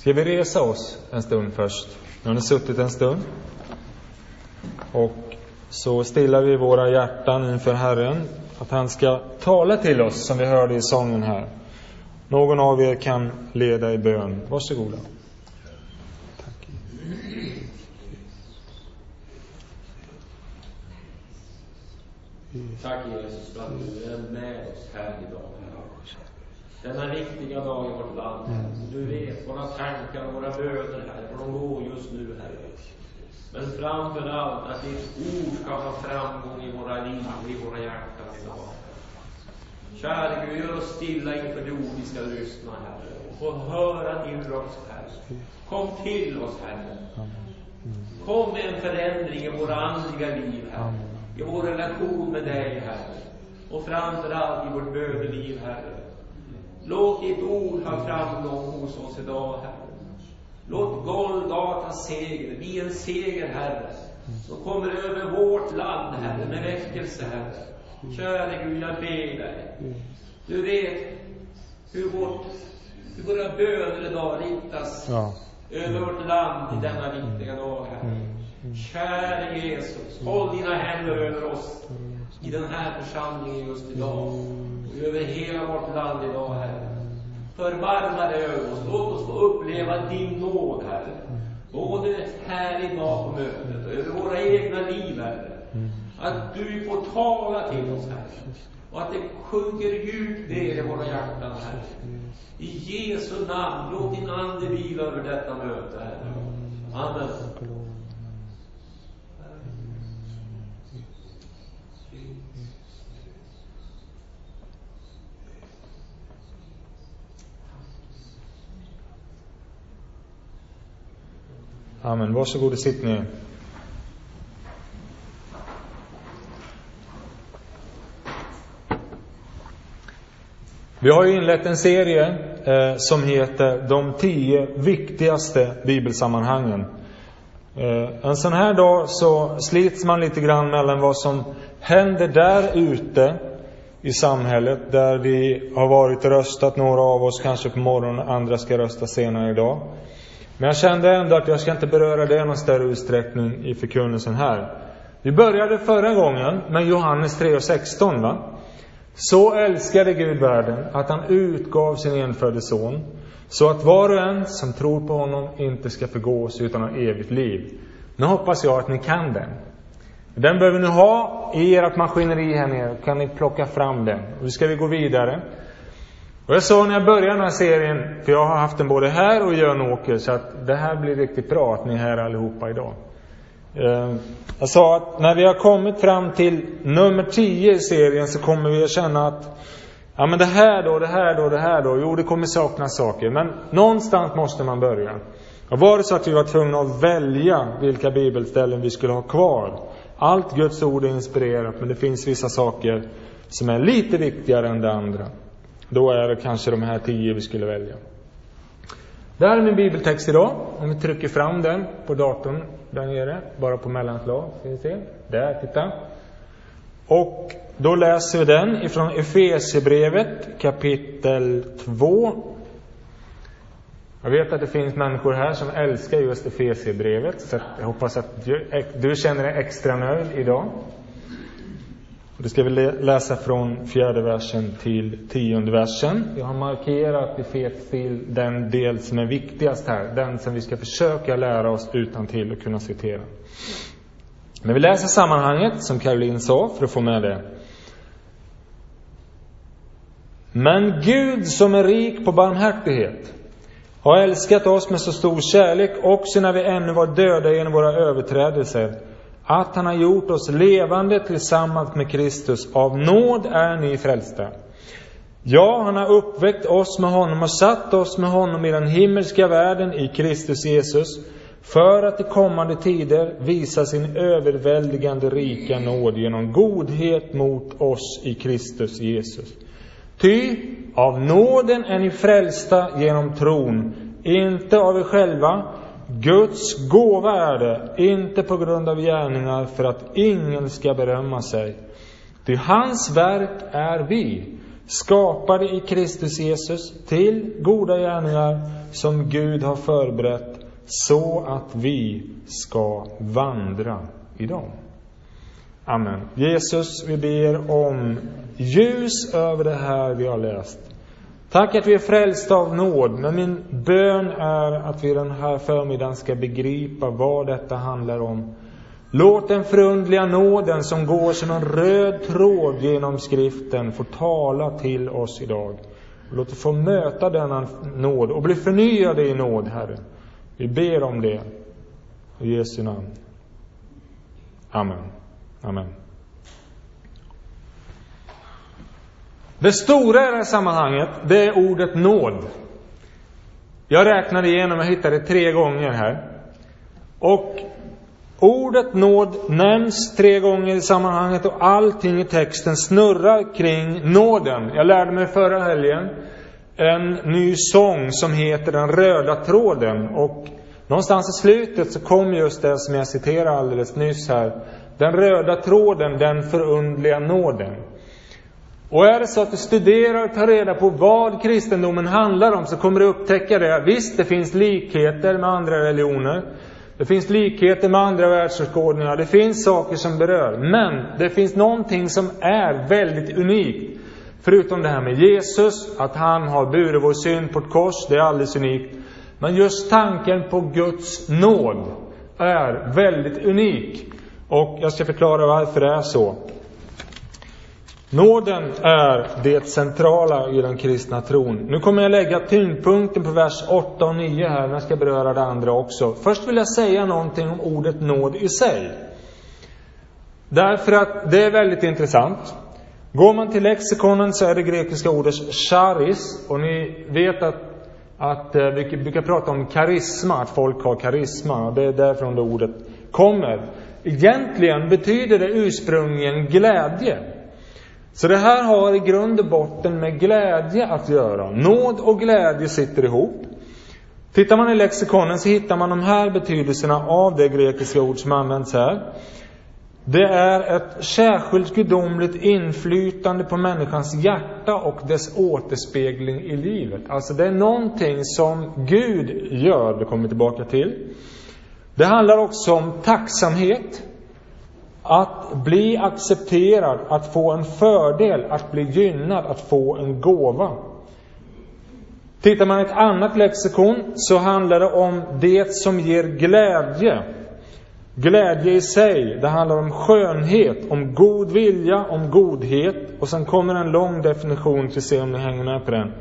Ska vi resa oss en stund först? Nu har ni suttit en stund. Och så stillar vi våra hjärtan inför Herren, att han ska tala till oss, som vi hörde i sången här. Någon av er kan leda i bön. Varsågoda. Tack. Tack Jesus för att du är med oss här idag. Denna viktiga dag i vårt land. Du vet våra tankar och våra böner här, för de går just nu här. Men framför allt att ditt ord ska ha framgång i våra liv och i våra hjärtan idag. Käre Gud, gör oss stilla inför det ord vi ska lyssna, Herre. Och få höra din röst, Herre. Kom till oss, Herre. Kom med en förändring i våra andliga liv, Herre. I vår relation med dig, Herre. Och framför allt i vårt böneliv, Herre. Låt ditt ord ha framgång hos oss idag, Herre. Låt Golgatas seger bli en seger, Herre, som kommer över vårt land, Herre, med väckelse, Herre. Käre Gud, jag ber dig. Du vet hur, vårt, hur våra böner idag riktas Ja. över vårt land i denna viktiga dag, Herre. Käre Jesus, håll dina händer över oss i den här församlingen just idag och över hela vårt land idag, Herre. Förbarma dig över oss. Låt oss få uppleva din nåd, Herre. Både här idag på mötet och över våra egna liv, Herre. Att du får tala till oss, Herre. Och att det sjunker djupt ner i våra hjärtan, Herre. I Jesu namn, låt din Ande vila över detta möte, Herre. Amen. Amen. Varsågod och sitt ner. Vi har ju inlett en serie eh, som heter De tio viktigaste bibelsammanhangen. Eh, en sån här dag så slits man lite grann mellan vad som händer där ute i samhället, där vi har varit och röstat, några av oss kanske på morgonen, andra ska rösta senare idag. Men jag kände ändå att jag ska inte beröra det i någon större utsträckning i förkunnelsen här. Vi började förra gången med Johannes 3 och 16 va? Så älskade Gud världen att han utgav sin enfödde son, så att var och en som tror på honom inte ska förgås utan ha evigt liv. Nu hoppas jag att ni kan den. Den behöver ni ha i ert maskineri här nere, kan ni plocka fram den. Nu ska vi gå vidare. Och jag sa när jag började den här serien, för jag har haft den både här och i Jönåker, så att det här blir riktigt bra att ni är här allihopa idag. Ehm, jag sa att när vi har kommit fram till nummer 10 i serien så kommer vi att känna att Ja men det här då, det här då, det här då. Jo, det kommer saknas saker. Men någonstans måste man börja. Och var det så att vi var tvungna att välja vilka bibelställen vi skulle ha kvar. Allt Guds ord är inspirerat, men det finns vissa saker som är lite viktigare än det andra. Då är det kanske de här tio vi skulle välja. Det här är min bibeltext idag. Om vi trycker fram den på datorn där nere, bara på mellanslag. Ska vi se. Där, titta. Och då läser vi den ifrån Efesierbrevet kapitel 2. Jag vet att det finns människor här som älskar just Efesierbrevet, så jag hoppas att du, du känner dig extra nöjd idag. Och det ska vi läsa från fjärde versen till tionde versen. Jag har markerat i fet stil den del som är viktigast här, den som vi ska försöka lära oss utan till och kunna citera. Men vi läser sammanhanget, som Caroline sa, för att få med det. Men Gud som är rik på barmhärtighet har älskat oss med så stor kärlek också när vi ännu var döda genom våra överträdelser att han har gjort oss levande tillsammans med Kristus. Av nåd är ni frälsta. Ja, han har uppväckt oss med honom och satt oss med honom i den himmelska världen i Kristus Jesus för att i kommande tider visa sin överväldigande rika nåd genom godhet mot oss i Kristus Jesus. Ty av nåden är ni frälsta genom tron, inte av er själva. Guds gåva är det, inte på grund av gärningar för att ingen ska berömma sig. Ty hans verk är vi, skapade i Kristus Jesus till goda gärningar som Gud har förberett så att vi ska vandra i dem. Amen. Jesus, vi ber om ljus över det här vi har läst. Tack att vi är frälsta av nåd, men min bön är att vi den här förmiddagen ska begripa vad detta handlar om. Låt den förundliga nåden som går som en röd tråd genom skriften få tala till oss idag. Låt oss få möta denna nåd och bli förnyade i nåd, Herre. Vi ber om det. I Jesu namn. Amen. Amen. Det stora i det här sammanhanget, det är ordet nåd. Jag räknade igenom och hittade tre gånger här. Och ordet nåd nämns tre gånger i sammanhanget och allting i texten snurrar kring nåden. Jag lärde mig förra helgen en ny sång som heter Den röda tråden och någonstans i slutet så kom just det som jag citerade alldeles nyss här. Den röda tråden, den förundliga nåden. Och är det så att du studerar och tar reda på vad kristendomen handlar om så kommer du upptäcka det. Visst, det finns likheter med andra religioner. Det finns likheter med andra världsåskådningar. Det finns saker som berör. Men det finns någonting som är väldigt unikt. Förutom det här med Jesus, att han har burit vår synd på ett kors, det är alldeles unikt. Men just tanken på Guds nåd är väldigt unik. Och jag ska förklara varför det är så. Nåden är det centrala i den kristna tron. Nu kommer jag lägga tyngdpunkten på vers 8 och 9 här, men jag ska beröra det andra också. Först vill jag säga någonting om ordet nåd i sig. Därför att det är väldigt intressant. Går man till lexikonen så är det grekiska ordet charis, och ni vet att, att eh, vi brukar prata om karisma, att folk har karisma, och det är därifrån det ordet kommer. Egentligen betyder det ursprungligen glädje. Så det här har i grund och botten med glädje att göra. Nåd och glädje sitter ihop. Tittar man i lexikonen så hittar man de här betydelserna av det grekiska ord som används här. Det är ett särskilt gudomligt inflytande på människans hjärta och dess återspegling i livet. Alltså det är någonting som Gud gör, det kommer vi tillbaka till. Det handlar också om tacksamhet. Att bli accepterad, att få en fördel, att bli gynnad, att få en gåva. Tittar man i ett annat lexikon så handlar det om det som ger glädje. Glädje i sig, det handlar om skönhet, om god vilja, om godhet. Och sen kommer en lång definition till se om ni hänger med på den.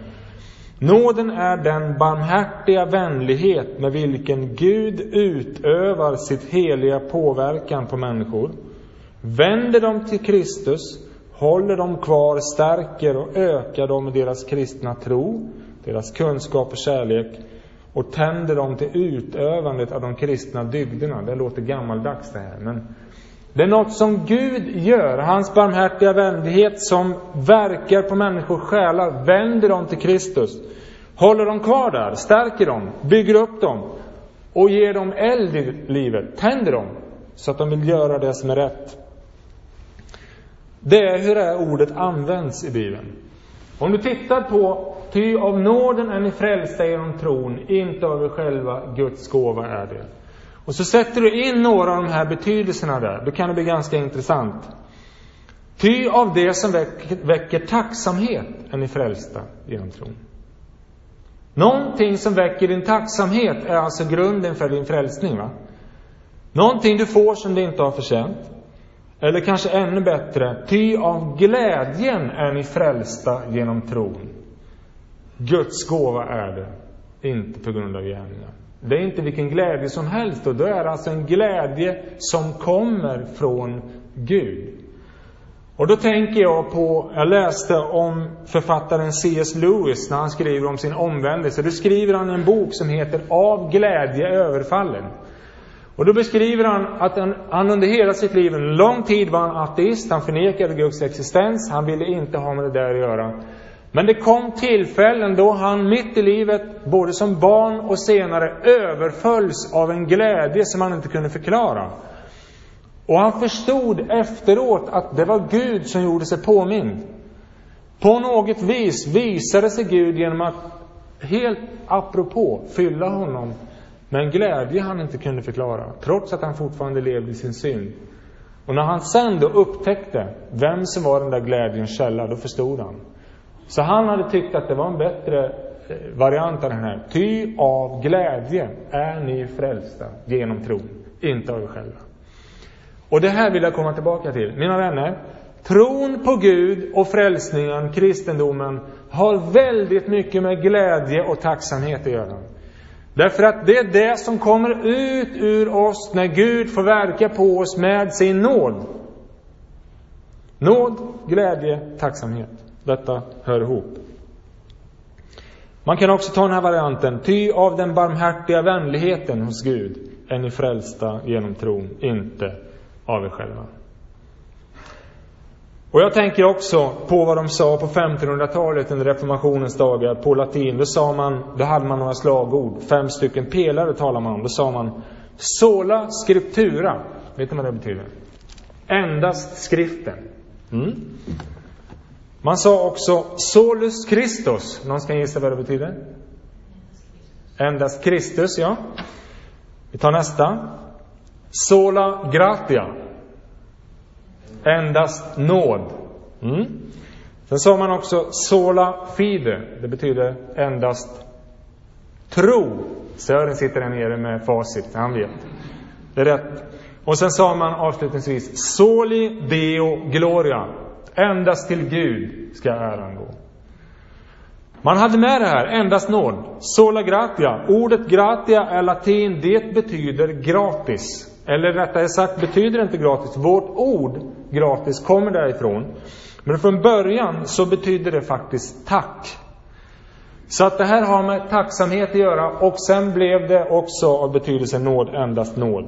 Nåden är den barmhärtiga vänlighet med vilken Gud utövar sitt heliga påverkan på människor. Vänder dem till Kristus, håller dem kvar, stärker och ökar dem i deras kristna tro, deras kunskap och kärlek och tänder dem till utövandet av de kristna dygderna. Det låter gammaldags det här, men det är något som Gud gör. Hans barmhärtiga vänlighet som verkar på människors själar, vänder dem till Kristus. Håller dem kvar där, stärker dem, bygger upp dem och ger dem eld i livet, tänder dem så att de vill göra det som är rätt. Det är hur det här ordet används i Bibeln. Om du tittar på Ty av nåden är ni frälsta genom tron, inte av er själva, Guds gåva är det. Och så sätter du in några av de här betydelserna där, då kan det bli ganska intressant. Ty av det som väcker, väcker tacksamhet är ni frälsta genom tron. Någonting som väcker din tacksamhet är alltså grunden för din frälsning. Va? Någonting du får som du inte har förtjänt. Eller kanske ännu bättre, ty av glädjen är ni frälsta genom tron. Guds gåva är det, inte på grund av gärningar. Det är inte vilken glädje som helst och det är alltså en glädje som kommer från Gud. Och då tänker jag på, jag läste om författaren C.S. Lewis när han skriver om sin omvändelse. Då skriver han en bok som heter Av glädje överfallen. Och då beskriver han att han, han under hela sitt liv, en lång tid var han ateist, han förnekade Guds existens, han ville inte ha med det där att göra. Men det kom tillfällen då han mitt i livet, både som barn och senare, överfölls av en glädje som han inte kunde förklara. Och han förstod efteråt att det var Gud som gjorde sig påmind. På något vis visade sig Gud genom att helt apropå fylla honom med en glädje han inte kunde förklara, trots att han fortfarande levde i sin synd. Och när han sen då upptäckte vem som var den där glädjens källa, då förstod han. Så han hade tyckt att det var en bättre eh, variant av den här. Ty av glädje är ni frälsta genom tro, inte av er själva. Och det här vill jag komma tillbaka till. Mina vänner, tron på Gud och frälsningen, kristendomen, har väldigt mycket med glädje och tacksamhet att göra. Därför att det är det som kommer ut ur oss när Gud får verka på oss med sin nåd. Nåd, glädje, tacksamhet. Detta hör ihop. Man kan också ta den här varianten. Ty av den barmhärtiga vänligheten hos Gud är ni frälsta genom tron, inte av er själva. Och jag tänker också på vad de sa på 1500-talet under reformationens dagar på latin. Då sa man, då hade man några slagord, fem stycken pelare talar man om. Då sa man sola scriptura. Vet ni vad det betyder? Endast skriften. Mm. Man sa också solus Christus. Någon ska gissa vad det betyder? Endast Kristus, ja. Vi tar nästa. Sola gratia. Endast nåd. Mm. Sen sa man också sola fide. Det betyder endast tro. Sören sitter där nere med facit, han vet. Det är rätt. Och sen sa man avslutningsvis soli deo gloria. Endast till Gud ska äran gå. Man hade med det här, endast nåd. Sola gratia. Ordet gratia är latin, det betyder gratis. Eller rättare sagt betyder det inte gratis. Vårt ord gratis kommer därifrån. Men från början så betyder det faktiskt tack. Så att det här har med tacksamhet att göra och sen blev det också av betydelse nåd, endast nåd.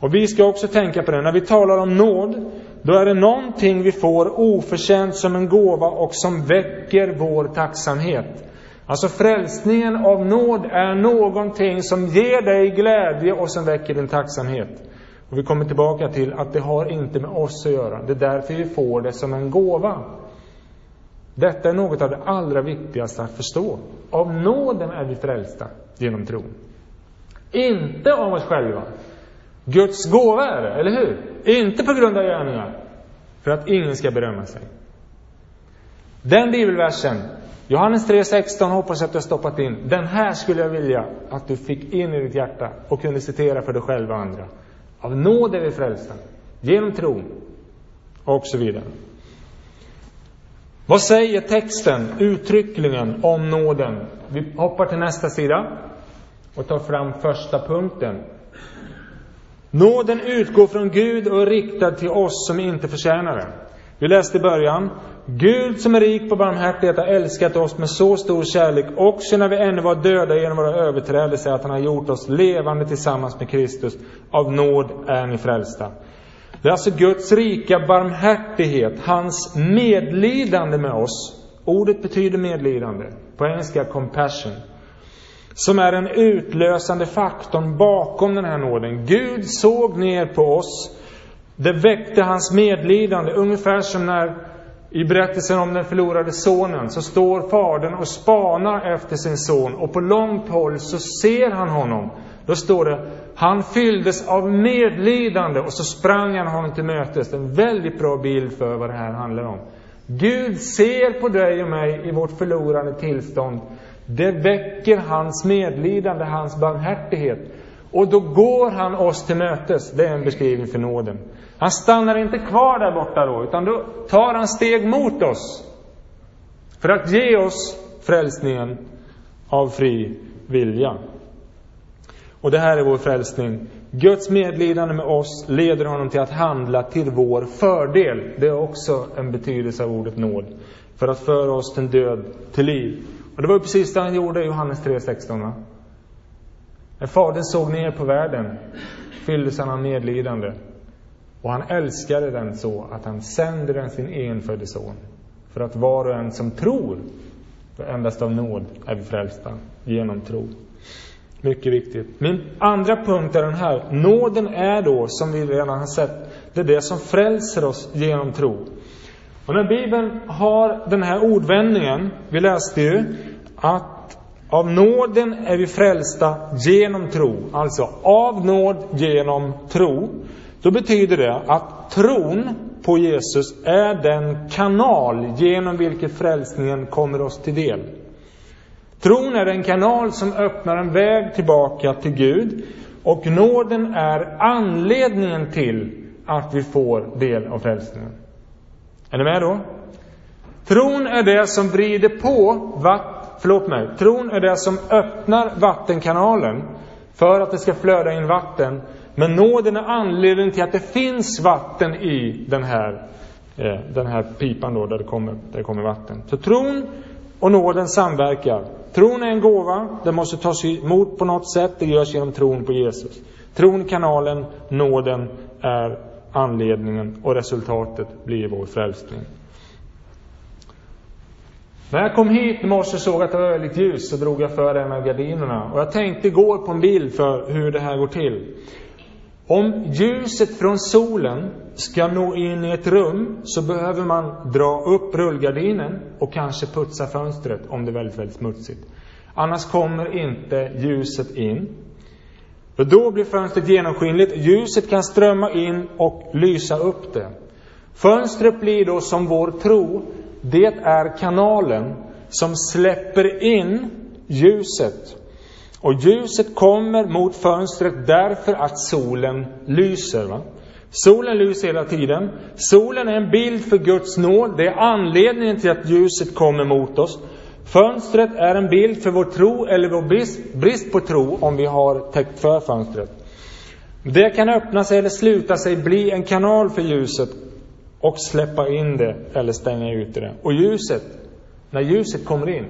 Och vi ska också tänka på det, när vi talar om nåd, då är det någonting vi får oförtjänt som en gåva och som väcker vår tacksamhet. Alltså frälsningen av nåd är någonting som ger dig glädje och som väcker din tacksamhet. Och vi kommer tillbaka till att det har inte med oss att göra. Det är därför vi får det som en gåva. Detta är något av det allra viktigaste att förstå. Av nåden är vi frälsta genom tron. Inte av oss själva. Guds gåva är det, eller hur? Inte på grund av gärningar. För att ingen ska berömma sig. Den bibelversen, Johannes 3.16 hoppas jag att du har stoppat in. Den här skulle jag vilja att du fick in i ditt hjärta och kunde citera för dig själv och andra. Av nåd är vi frälsta. Genom tron. Och så vidare. Vad säger texten uttryckligen om nåden? Vi hoppar till nästa sida och tar fram första punkten. Nåden utgår från Gud och är riktad till oss som inte förtjänar den. Vi läste i början. Gud som är rik på barmhärtighet har älskat oss med så stor kärlek också när vi ännu var döda genom våra överträdelser att han har gjort oss levande tillsammans med Kristus. Av nåd är ni frälsta. Det är alltså Guds rika barmhärtighet, hans medlidande med oss. Ordet betyder medlidande. På engelska compassion. Som är den utlösande faktorn bakom den här nåden. Gud såg ner på oss. Det väckte hans medlidande, ungefär som när i berättelsen om den förlorade sonen så står fadern och spanar efter sin son och på långt håll så ser han honom. Då står det, han fylldes av medlidande och så sprang han honom till mötes. En väldigt bra bild för vad det här handlar om. Gud ser på dig och mig i vårt förlorade tillstånd. Det väcker hans medlidande, hans barmhärtighet. Och då går han oss till mötes. Det är en beskrivning för nåden. Han stannar inte kvar där borta då, utan då tar han steg mot oss. För att ge oss frälsningen av fri vilja. Och det här är vår frälsning. Guds medlidande med oss leder honom till att handla till vår fördel. Det är också en betydelse av ordet nåd. För att föra oss till död till liv. Och det var precis det han gjorde i Johannes 3.16. När Fadern såg ner på världen fylldes han av medlidande. Och han älskade den så att han sände den sin enfödde son. För att var och en som tror, för endast av nåd är vi frälsta genom tro. Mycket viktigt. Min andra punkt är den här. Nåden är då, som vi redan har sett, det är det som frälser oss genom tro. Och när Bibeln har den här ordvändningen, vi läste ju att av nåden är vi frälsta genom tro. Alltså av nåd genom tro. Då betyder det att tron på Jesus är den kanal genom vilken frälsningen kommer oss till del. Tron är en kanal som öppnar en väg tillbaka till Gud och nåden är anledningen till att vi får del av frälsningen. Är ni med då? Tron är det som vrider på vatt, förlåt mig, tron är det som öppnar vattenkanalen för att det ska flöda in vatten. Men nåden är anledningen till att det finns vatten i den här, eh, den här pipan då, där det, kommer, där det kommer vatten. Så tron och nåden samverkar. Tron är en gåva, den måste tas emot på något sätt, det görs genom tron på Jesus. Tron kanalen, nåden är anledningen och resultatet blir vår frälsning. När jag kom hit i morse och såg att det var väldigt ljus så drog jag för en av gardinerna. Och jag tänkte igår på en bild för hur det här går till. Om ljuset från solen ska nå in i ett rum så behöver man dra upp rullgardinen och kanske putsa fönstret om det är väldigt, väldigt smutsigt. Annars kommer inte ljuset in. För då blir fönstret genomskinligt, ljuset kan strömma in och lysa upp det. Fönstret blir då som vår tro, det är kanalen som släpper in ljuset. Och ljuset kommer mot fönstret därför att solen lyser. Va? Solen lyser hela tiden. Solen är en bild för Guds nåd. Det är anledningen till att ljuset kommer mot oss. Fönstret är en bild för vår tro eller vår brist, brist på tro om vi har täckt för fönstret. Det kan öppna sig eller sluta sig, bli en kanal för ljuset och släppa in det eller stänga ute det. Och ljuset, när ljuset kommer in,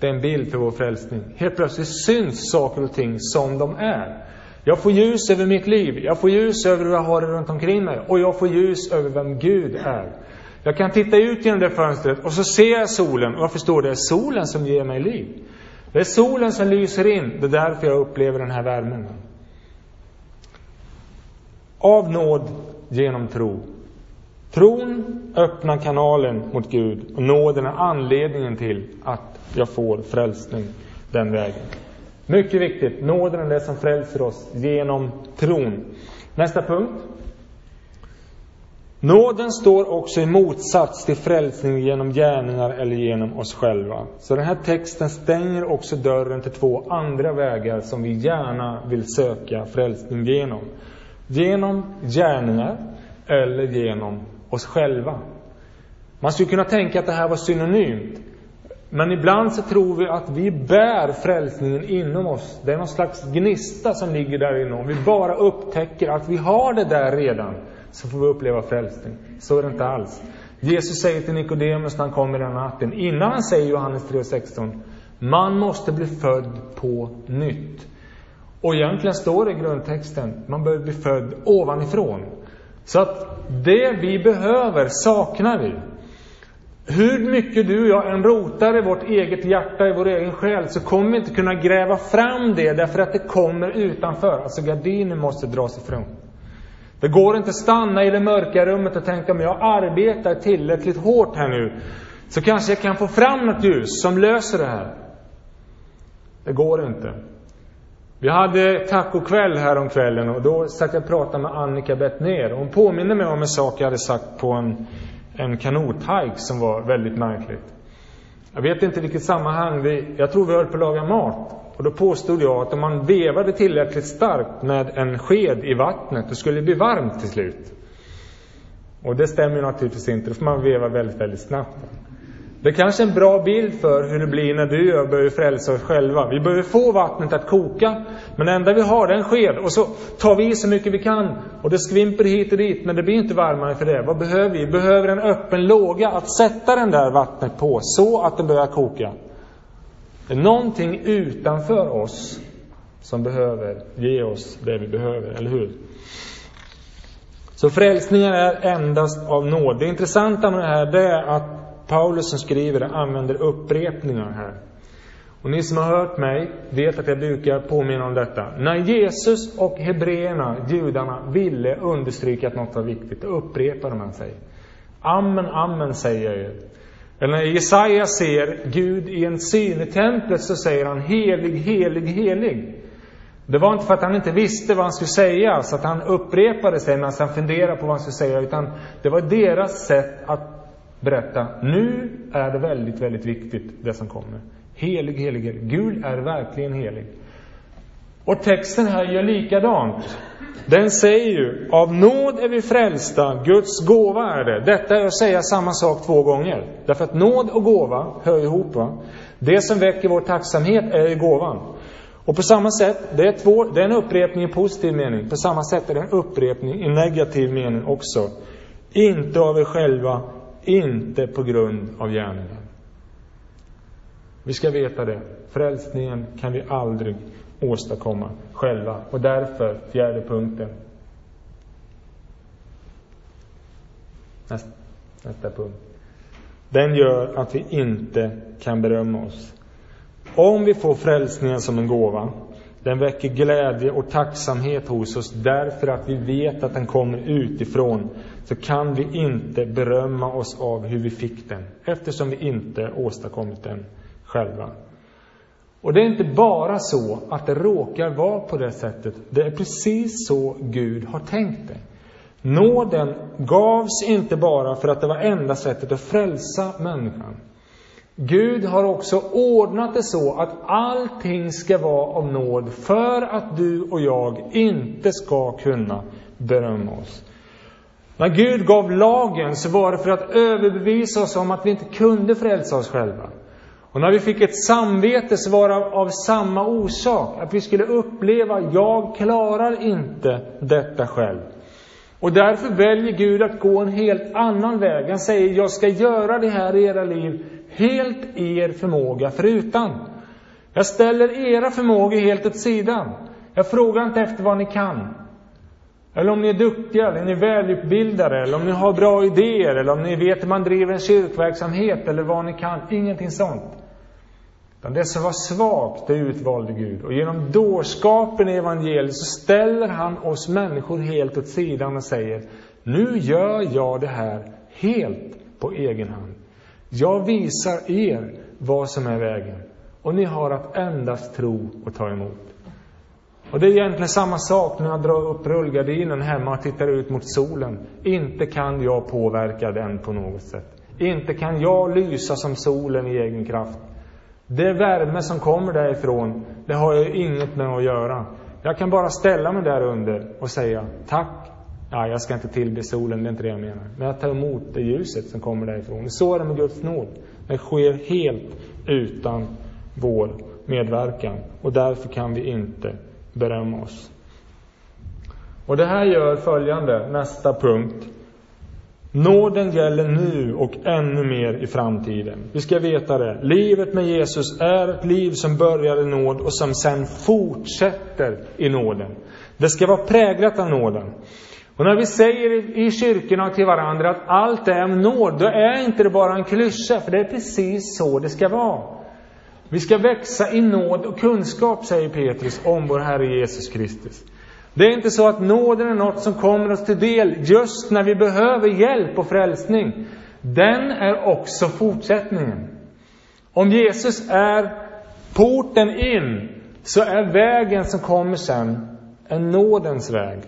det är en bild för vår frälsning. Helt plötsligt syns saker och ting som de är. Jag får ljus över mitt liv, jag får ljus över hur jag har det runt omkring mig och jag får ljus över vem Gud är. Jag kan titta ut genom det fönstret och så ser jag solen och jag förstår det är solen som ger mig liv. Det är solen som lyser in, det är därför jag upplever den här värmen. Av nåd genom tro. Tron öppnar kanalen mot Gud och nåden är anledningen till att jag får frälsning den vägen. Mycket viktigt, nåden är det som frälser oss genom tron. Nästa punkt. Nåden står också i motsats till frälsning genom gärningar eller genom oss själva. Så den här texten stänger också dörren till två andra vägar som vi gärna vill söka frälsning genom. Genom gärningar eller genom oss själva. Man skulle kunna tänka att det här var synonymt. Men ibland så tror vi att vi bär frälsningen inom oss. Det är någon slags gnista som ligger där inom. Om vi bara upptäcker att vi har det där redan, så får vi uppleva frälsning. Så är det inte alls. Jesus säger till Nikodemus när han kommer den natten, innan han säger Johannes 3.16, man måste bli född på nytt. Och egentligen står det i grundtexten, man behöver bli född ovanifrån. Så att det vi behöver saknar vi. Hur mycket du och jag än rotar i vårt eget hjärta, i vår egen själ, så kommer vi inte kunna gräva fram det därför att det kommer utanför. Alltså gardinen måste dras ifrån. Det går inte att stanna i det mörka rummet och tänka, om jag arbetar tillräckligt hårt här nu, så kanske jag kan få fram något ljus som löser det här. Det går inte. Vi hade tacokväll häromkvällen och då satt jag och pratade med Annika Bettner. Hon påminner mig om en sak jag hade sagt på en, en kanothajk som var väldigt märkligt. Jag vet inte vilket sammanhang vi, jag tror vi höll på att laga mat. Och då påstod jag att om man vevade tillräckligt starkt med en sked i vattnet, då skulle det bli varmt till slut. Och det stämmer naturligtvis inte, då får man veva väldigt, väldigt snabbt. Det är kanske är en bra bild för hur det blir när du och jag börjar frälsa oss själva. Vi behöver få vattnet att koka, men det enda vi har är en sked. Och så tar vi i så mycket vi kan och det skvimper hit och dit, men det blir inte varmare för det. Vad behöver vi? Vi behöver en öppen låga att sätta den där vattnet på, så att det börjar koka. Det är någonting utanför oss som behöver ge oss det vi behöver, eller hur? Så frälsningen är endast av nåd. Det intressanta med det här, det är att Paulus som skriver det använder upprepningar här. Och ni som har hört mig vet att jag brukar påminna om detta. När Jesus och hebreerna, judarna, ville understryka att något var viktigt, då upprepade man sig. Amen, amen säger jag ju. Eller när Jesaja ser Gud i en syn i templet så säger han helig, helig, helig. Det var inte för att han inte visste vad han skulle säga, så att han upprepade sig medan han funderade på vad han skulle säga, utan det var deras sätt att berätta, nu är det väldigt, väldigt viktigt det som kommer. Helig, helig, helig. Gud är verkligen helig. Och texten här gör likadant. Den säger ju, av nåd är vi frälsta, Guds gåva är det. Detta är att säga samma sak två gånger. Därför att nåd och gåva hör ihop. Va? Det som väcker vår tacksamhet är ju gåvan. Och på samma sätt, det är, två, det är en upprepning i positiv mening. På samma sätt är det en upprepning i negativ mening också. Inte av er själva, inte på grund av gärningen. Vi ska veta det. Frälsningen kan vi aldrig åstadkomma själva. Och därför, fjärde punkten. Nästa, nästa punkt. Den gör att vi inte kan berömma oss. Om vi får frälsningen som en gåva, den väcker glädje och tacksamhet hos oss därför att vi vet att den kommer utifrån, så kan vi inte berömma oss av hur vi fick den, eftersom vi inte åstadkommit den själva. Och det är inte bara så att det råkar vara på det sättet. Det är precis så Gud har tänkt det. Nåden gavs inte bara för att det var enda sättet att frälsa människan. Gud har också ordnat det så att allting ska vara av nåd för att du och jag inte ska kunna berömma oss. När Gud gav lagen så var det för att överbevisa oss om att vi inte kunde frälsa oss själva. Och när vi fick ett samvete så var det av samma orsak, att vi skulle uppleva, jag klarar inte detta själv. Och därför väljer Gud att gå en helt annan väg. Han säger, jag ska göra det här i era liv helt er förmåga förutan. Jag ställer era förmågor helt åt sidan. Jag frågar inte efter vad ni kan. Eller om ni är duktiga, eller ni är välutbildade, eller om ni har bra idéer, eller om ni vet hur man driver en kyrkverksamhet, eller vad ni kan. Ingenting sånt. Utan det som var svagt, det utvalde Gud. Och genom dårskapen i evangeliet så ställer han oss människor helt åt sidan och säger, nu gör jag det här helt på egen hand. Jag visar er vad som är vägen. Och ni har att endast tro och ta emot. Och det är egentligen samma sak när jag drar upp rullgardinen hemma och tittar ut mot solen. Inte kan jag påverka den på något sätt. Inte kan jag lysa som solen i egen kraft. Det värme som kommer därifrån, det har jag inget med att göra. Jag kan bara ställa mig där under och säga tack. Ja, jag ska inte tillbe solen, det är inte det jag menar. Men jag tar emot det ljuset som kommer därifrån. Så är det med Guds nåd. Det sker helt utan vår medverkan. Och därför kan vi inte berömma oss. Och det här gör följande, nästa punkt. Nåden gäller nu och ännu mer i framtiden. Vi ska veta det. Livet med Jesus är ett liv som börjar i nåd och som sen fortsätter i nåden. Det ska vara präglat av nåden. Och när vi säger i kyrkorna till varandra att allt är av nåd, då är inte det bara en klyscha, för det är precis så det ska vara. Vi ska växa i nåd och kunskap, säger Petrus, om vår Herre Jesus Kristus. Det är inte så att nåden är något som kommer oss till del just när vi behöver hjälp och frälsning. Den är också fortsättningen. Om Jesus är porten in, så är vägen som kommer sen en nådens väg.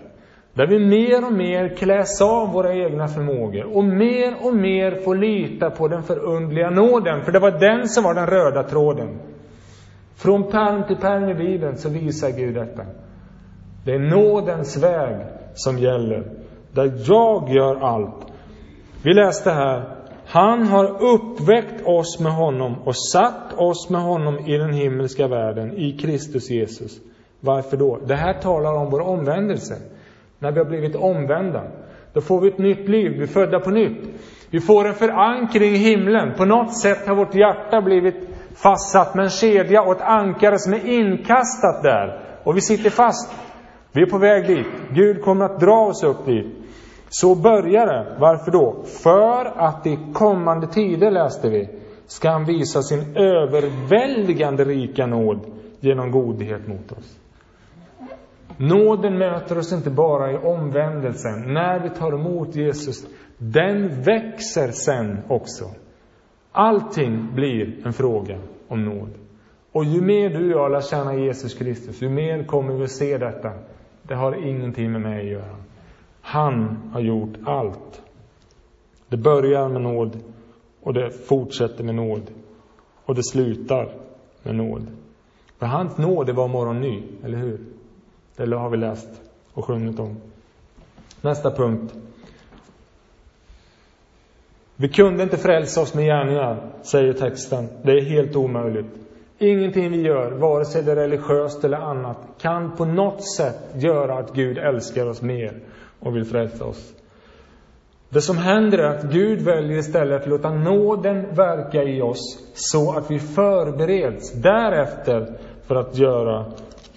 Där vi mer och mer kläs av våra egna förmågor och mer och mer får lita på den förundliga nåden, för det var den som var den röda tråden. Från pärm till pärm i Bibeln så visar Gud detta. Det är nådens väg som gäller, där jag gör allt. Vi läste här, han har uppväckt oss med honom och satt oss med honom i den himmelska världen, i Kristus Jesus. Varför då? Det här talar om vår omvändelse. När vi har blivit omvända, då får vi ett nytt liv, vi är födda på nytt. Vi får en förankring i himlen. På något sätt har vårt hjärta blivit fastsatt med en kedja och ett ankare som är inkastat där. Och vi sitter fast. Vi är på väg dit. Gud kommer att dra oss upp dit. Så börjar det. Varför då? För att i kommande tider, läste vi, ska han visa sin överväldigande rika nåd genom godhet mot oss. Nåden möter oss inte bara i omvändelsen, när vi tar emot Jesus. den växer sen också. Allting blir en fråga om nåd. Och ju mer du och jag lär känna Jesus Kristus, ju mer kommer vi att se detta. Det har ingenting med mig att göra. Han har gjort allt. Det börjar med nåd och det fortsätter med nåd. Och det slutar med nåd. För hans nåd var morgon ny, eller hur? Det har vi läst och sjungit om. Nästa punkt. Vi kunde inte frälsa oss med gärningar, säger texten. Det är helt omöjligt. Ingenting vi gör, vare sig det är religiöst eller annat, kan på något sätt göra att Gud älskar oss mer och vill frälsa oss. Det som händer är att Gud väljer istället att låta nåden verka i oss så att vi förbereds därefter för att göra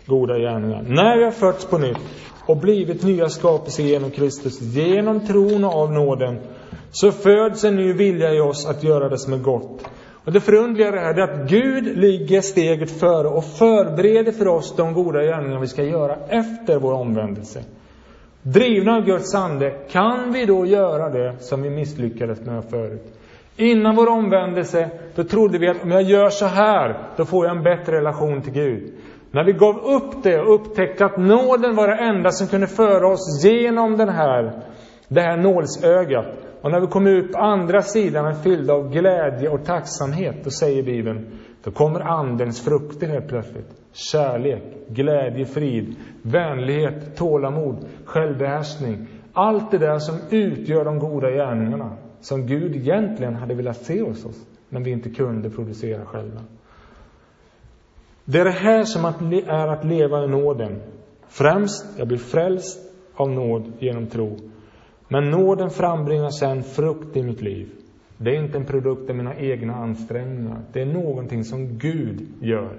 goda gärningar. När vi har fötts på nytt och blivit nya skapelser genom Kristus, genom tron och av nåden, så föds en ny vilja i oss att göra det som är gott. Och det förundliga är att Gud ligger steget före och förbereder för oss de goda gärningar vi ska göra efter vår omvändelse. Drivna av Guds ande, kan vi då göra det som vi misslyckades med förut? Innan vår omvändelse, då trodde vi att om jag gör så här, då får jag en bättre relation till Gud. När vi gav upp det och upptäckte att nåden var det enda som kunde föra oss genom den här, det här nålsögat. Och när vi kom ut på andra sidan fyllda av glädje och tacksamhet, då säger Bibeln, då kommer Andens frukter helt plötsligt. Kärlek, glädje, frid, vänlighet, tålamod, självbehärskning. Allt det där som utgör de goda gärningarna, som Gud egentligen hade velat se hos oss, men vi inte kunde producera själva. Det är det här som är att leva i nåden. Främst, jag blir frälst av nåd genom tro. Men nåden frambringar sen frukt i mitt liv. Det är inte en produkt av mina egna ansträngningar. Det är någonting som Gud gör.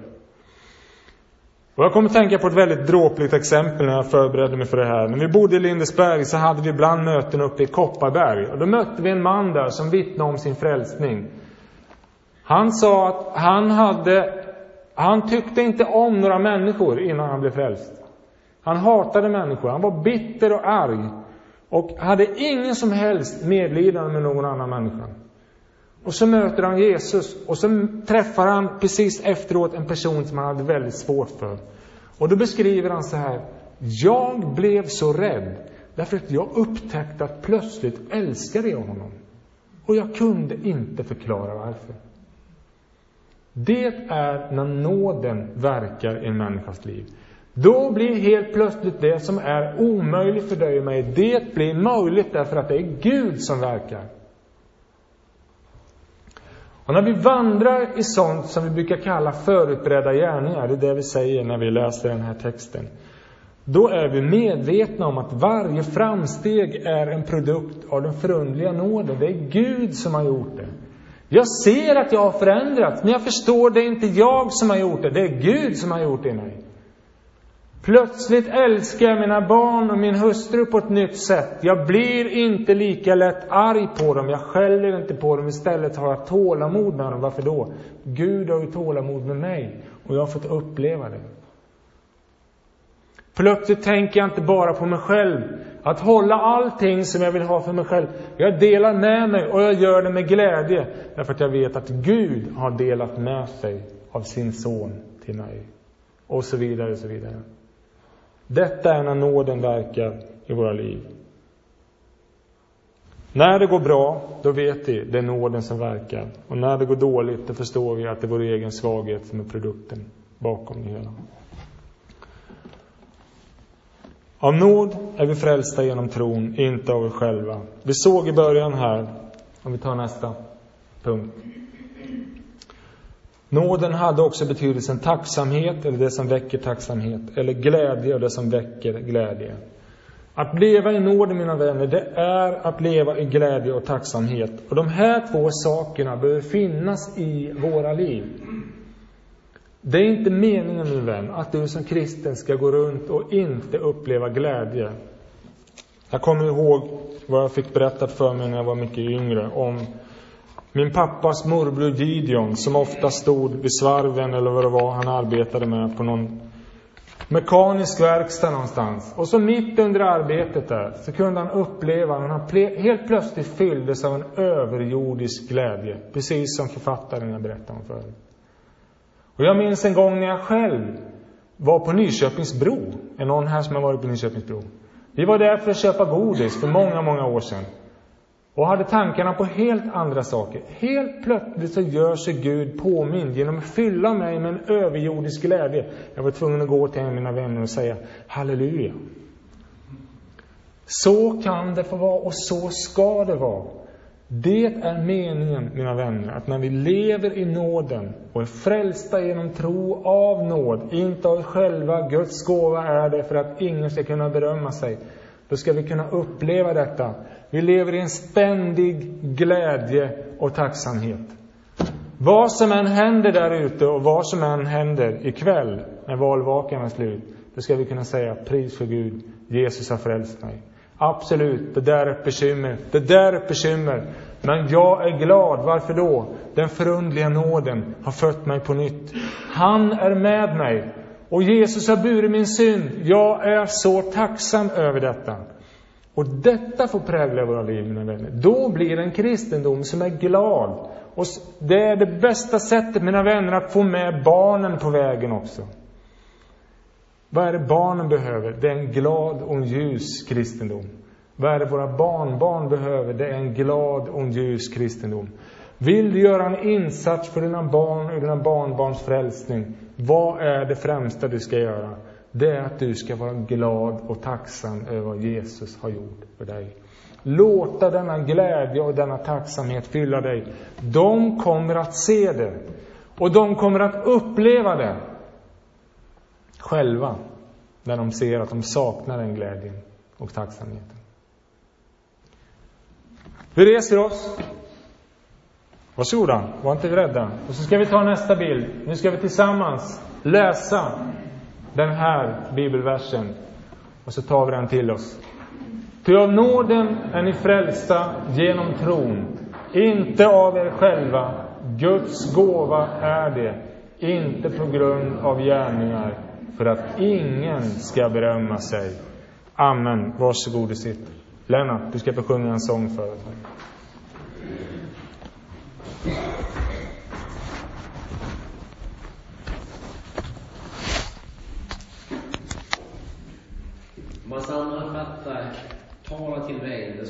Och jag kommer att tänka på ett väldigt dråpligt exempel när jag förberedde mig för det här. När vi bodde i Lindesberg så hade vi ibland möten uppe i Kopparberg. Och då mötte vi en man där som vittnade om sin frälsning. Han sa att han hade han tyckte inte om några människor innan han blev frälst. Han hatade människor, han var bitter och arg och hade ingen som helst medlidande med någon annan människa. Och så möter han Jesus och så träffar han precis efteråt en person som han hade väldigt svårt för. Och då beskriver han så här. Jag blev så rädd därför att jag upptäckte att plötsligt älskade jag honom. Och jag kunde inte förklara varför. Det är när nåden verkar i en människas liv. Då blir helt plötsligt det som är omöjligt för dig och mig, det blir möjligt därför att det är Gud som verkar. Och när vi vandrar i sånt som vi brukar kalla förutberedda gärningar, det är det vi säger när vi läser den här texten, då är vi medvetna om att varje framsteg är en produkt av den förundliga nåden. Det är Gud som har gjort det. Jag ser att jag har förändrats, men jag förstår det är inte jag som har gjort det, det är Gud som har gjort det i mig. Plötsligt älskar jag mina barn och min hustru på ett nytt sätt. Jag blir inte lika lätt arg på dem, jag skäller inte på dem, istället har jag tålamod med dem. Varför då? Gud har ju tålamod med mig och jag har fått uppleva det. Plötsligt tänker jag inte bara på mig själv, att hålla allting som jag vill ha för mig själv. Jag delar med mig och jag gör det med glädje. Därför att jag vet att Gud har delat med sig av sin son till mig. Och så vidare och så vidare. Detta är när nåden verkar i våra liv. När det går bra, då vet vi det är nåden som verkar. Och när det går dåligt, då förstår vi att det är vår egen svaghet som är produkten bakom det hela. Av nåd är vi frälsta genom tron, inte av oss själva. Vi såg i början här, om vi tar nästa punkt. Nåden hade också betydelsen tacksamhet, eller det som väcker tacksamhet, eller glädje, och det som väcker glädje. Att leva i nåden, mina vänner, det är att leva i glädje och tacksamhet. Och de här två sakerna behöver finnas i våra liv. Det är inte meningen, min vän, att du som kristen ska gå runt och inte uppleva glädje. Jag kommer ihåg vad jag fick berättat för mig när jag var mycket yngre om min pappas morbror Gideon som ofta stod vid svarven eller vad det var han arbetade med på någon mekanisk verkstad någonstans. Och så mitt under arbetet där så kunde han uppleva när han helt plötsligt fylldes av en överjordisk glädje. Precis som författaren jag berättade om förut. Och jag minns en gång när jag själv var på Nyköpingsbro. Är någon här som har varit på Nyköpingsbro? Vi var där för att köpa godis för många, många år sedan. Och hade tankarna på helt andra saker. Helt plötsligt så gör sig Gud påmind genom att fylla mig med en överjordisk glädje. Jag var tvungen att gå till en av mina vänner och säga halleluja. Så kan det få vara och så ska det vara. Det är meningen, mina vänner, att när vi lever i nåden och är frälsta genom tro av nåd, inte av själva, Guds gåva är det för att ingen ska kunna berömma sig, då ska vi kunna uppleva detta. Vi lever i en ständig glädje och tacksamhet. Vad som än händer där ute och vad som än händer ikväll när valvakan är slut, då ska vi kunna säga pris för Gud, Jesus har frälst mig. Absolut, det där är ett bekymmer. Det där är ett bekymmer. Men jag är glad. Varför då? Den förundliga nåden har fött mig på nytt. Han är med mig. Och Jesus har burit min synd. Jag är så tacksam över detta. Och detta får prägla våra liv, mina vänner. Då blir det en kristendom som är glad. Och det är det bästa sättet, mina vänner, att få med barnen på vägen också. Vad är det barnen behöver? Det är en glad och en ljus kristendom. Vad är det våra barnbarn behöver? Det är en glad och en ljus kristendom. Vill du göra en insats för dina barn och dina barnbarns frälsning? Vad är det främsta du ska göra? Det är att du ska vara glad och tacksam över vad Jesus har gjort för dig. Låta denna glädje och denna tacksamhet fylla dig. De kommer att se det. Och de kommer att uppleva det själva när de ser att de saknar den glädjen och tacksamheten. Vi reser oss. Varsågoda, var inte rädda. Och så ska vi ta nästa bild. Nu ska vi tillsammans läsa den här bibelversen. Och så tar vi den till oss. Ty av nåden är ni frälsta genom tron, inte av er själva. Guds gåva är det, inte på grund av gärningar, för att ingen ska berömma sig. Amen. Varsågod och sitt. Lennart, du ska få sjunga en sång för oss. Massa andra tala till mig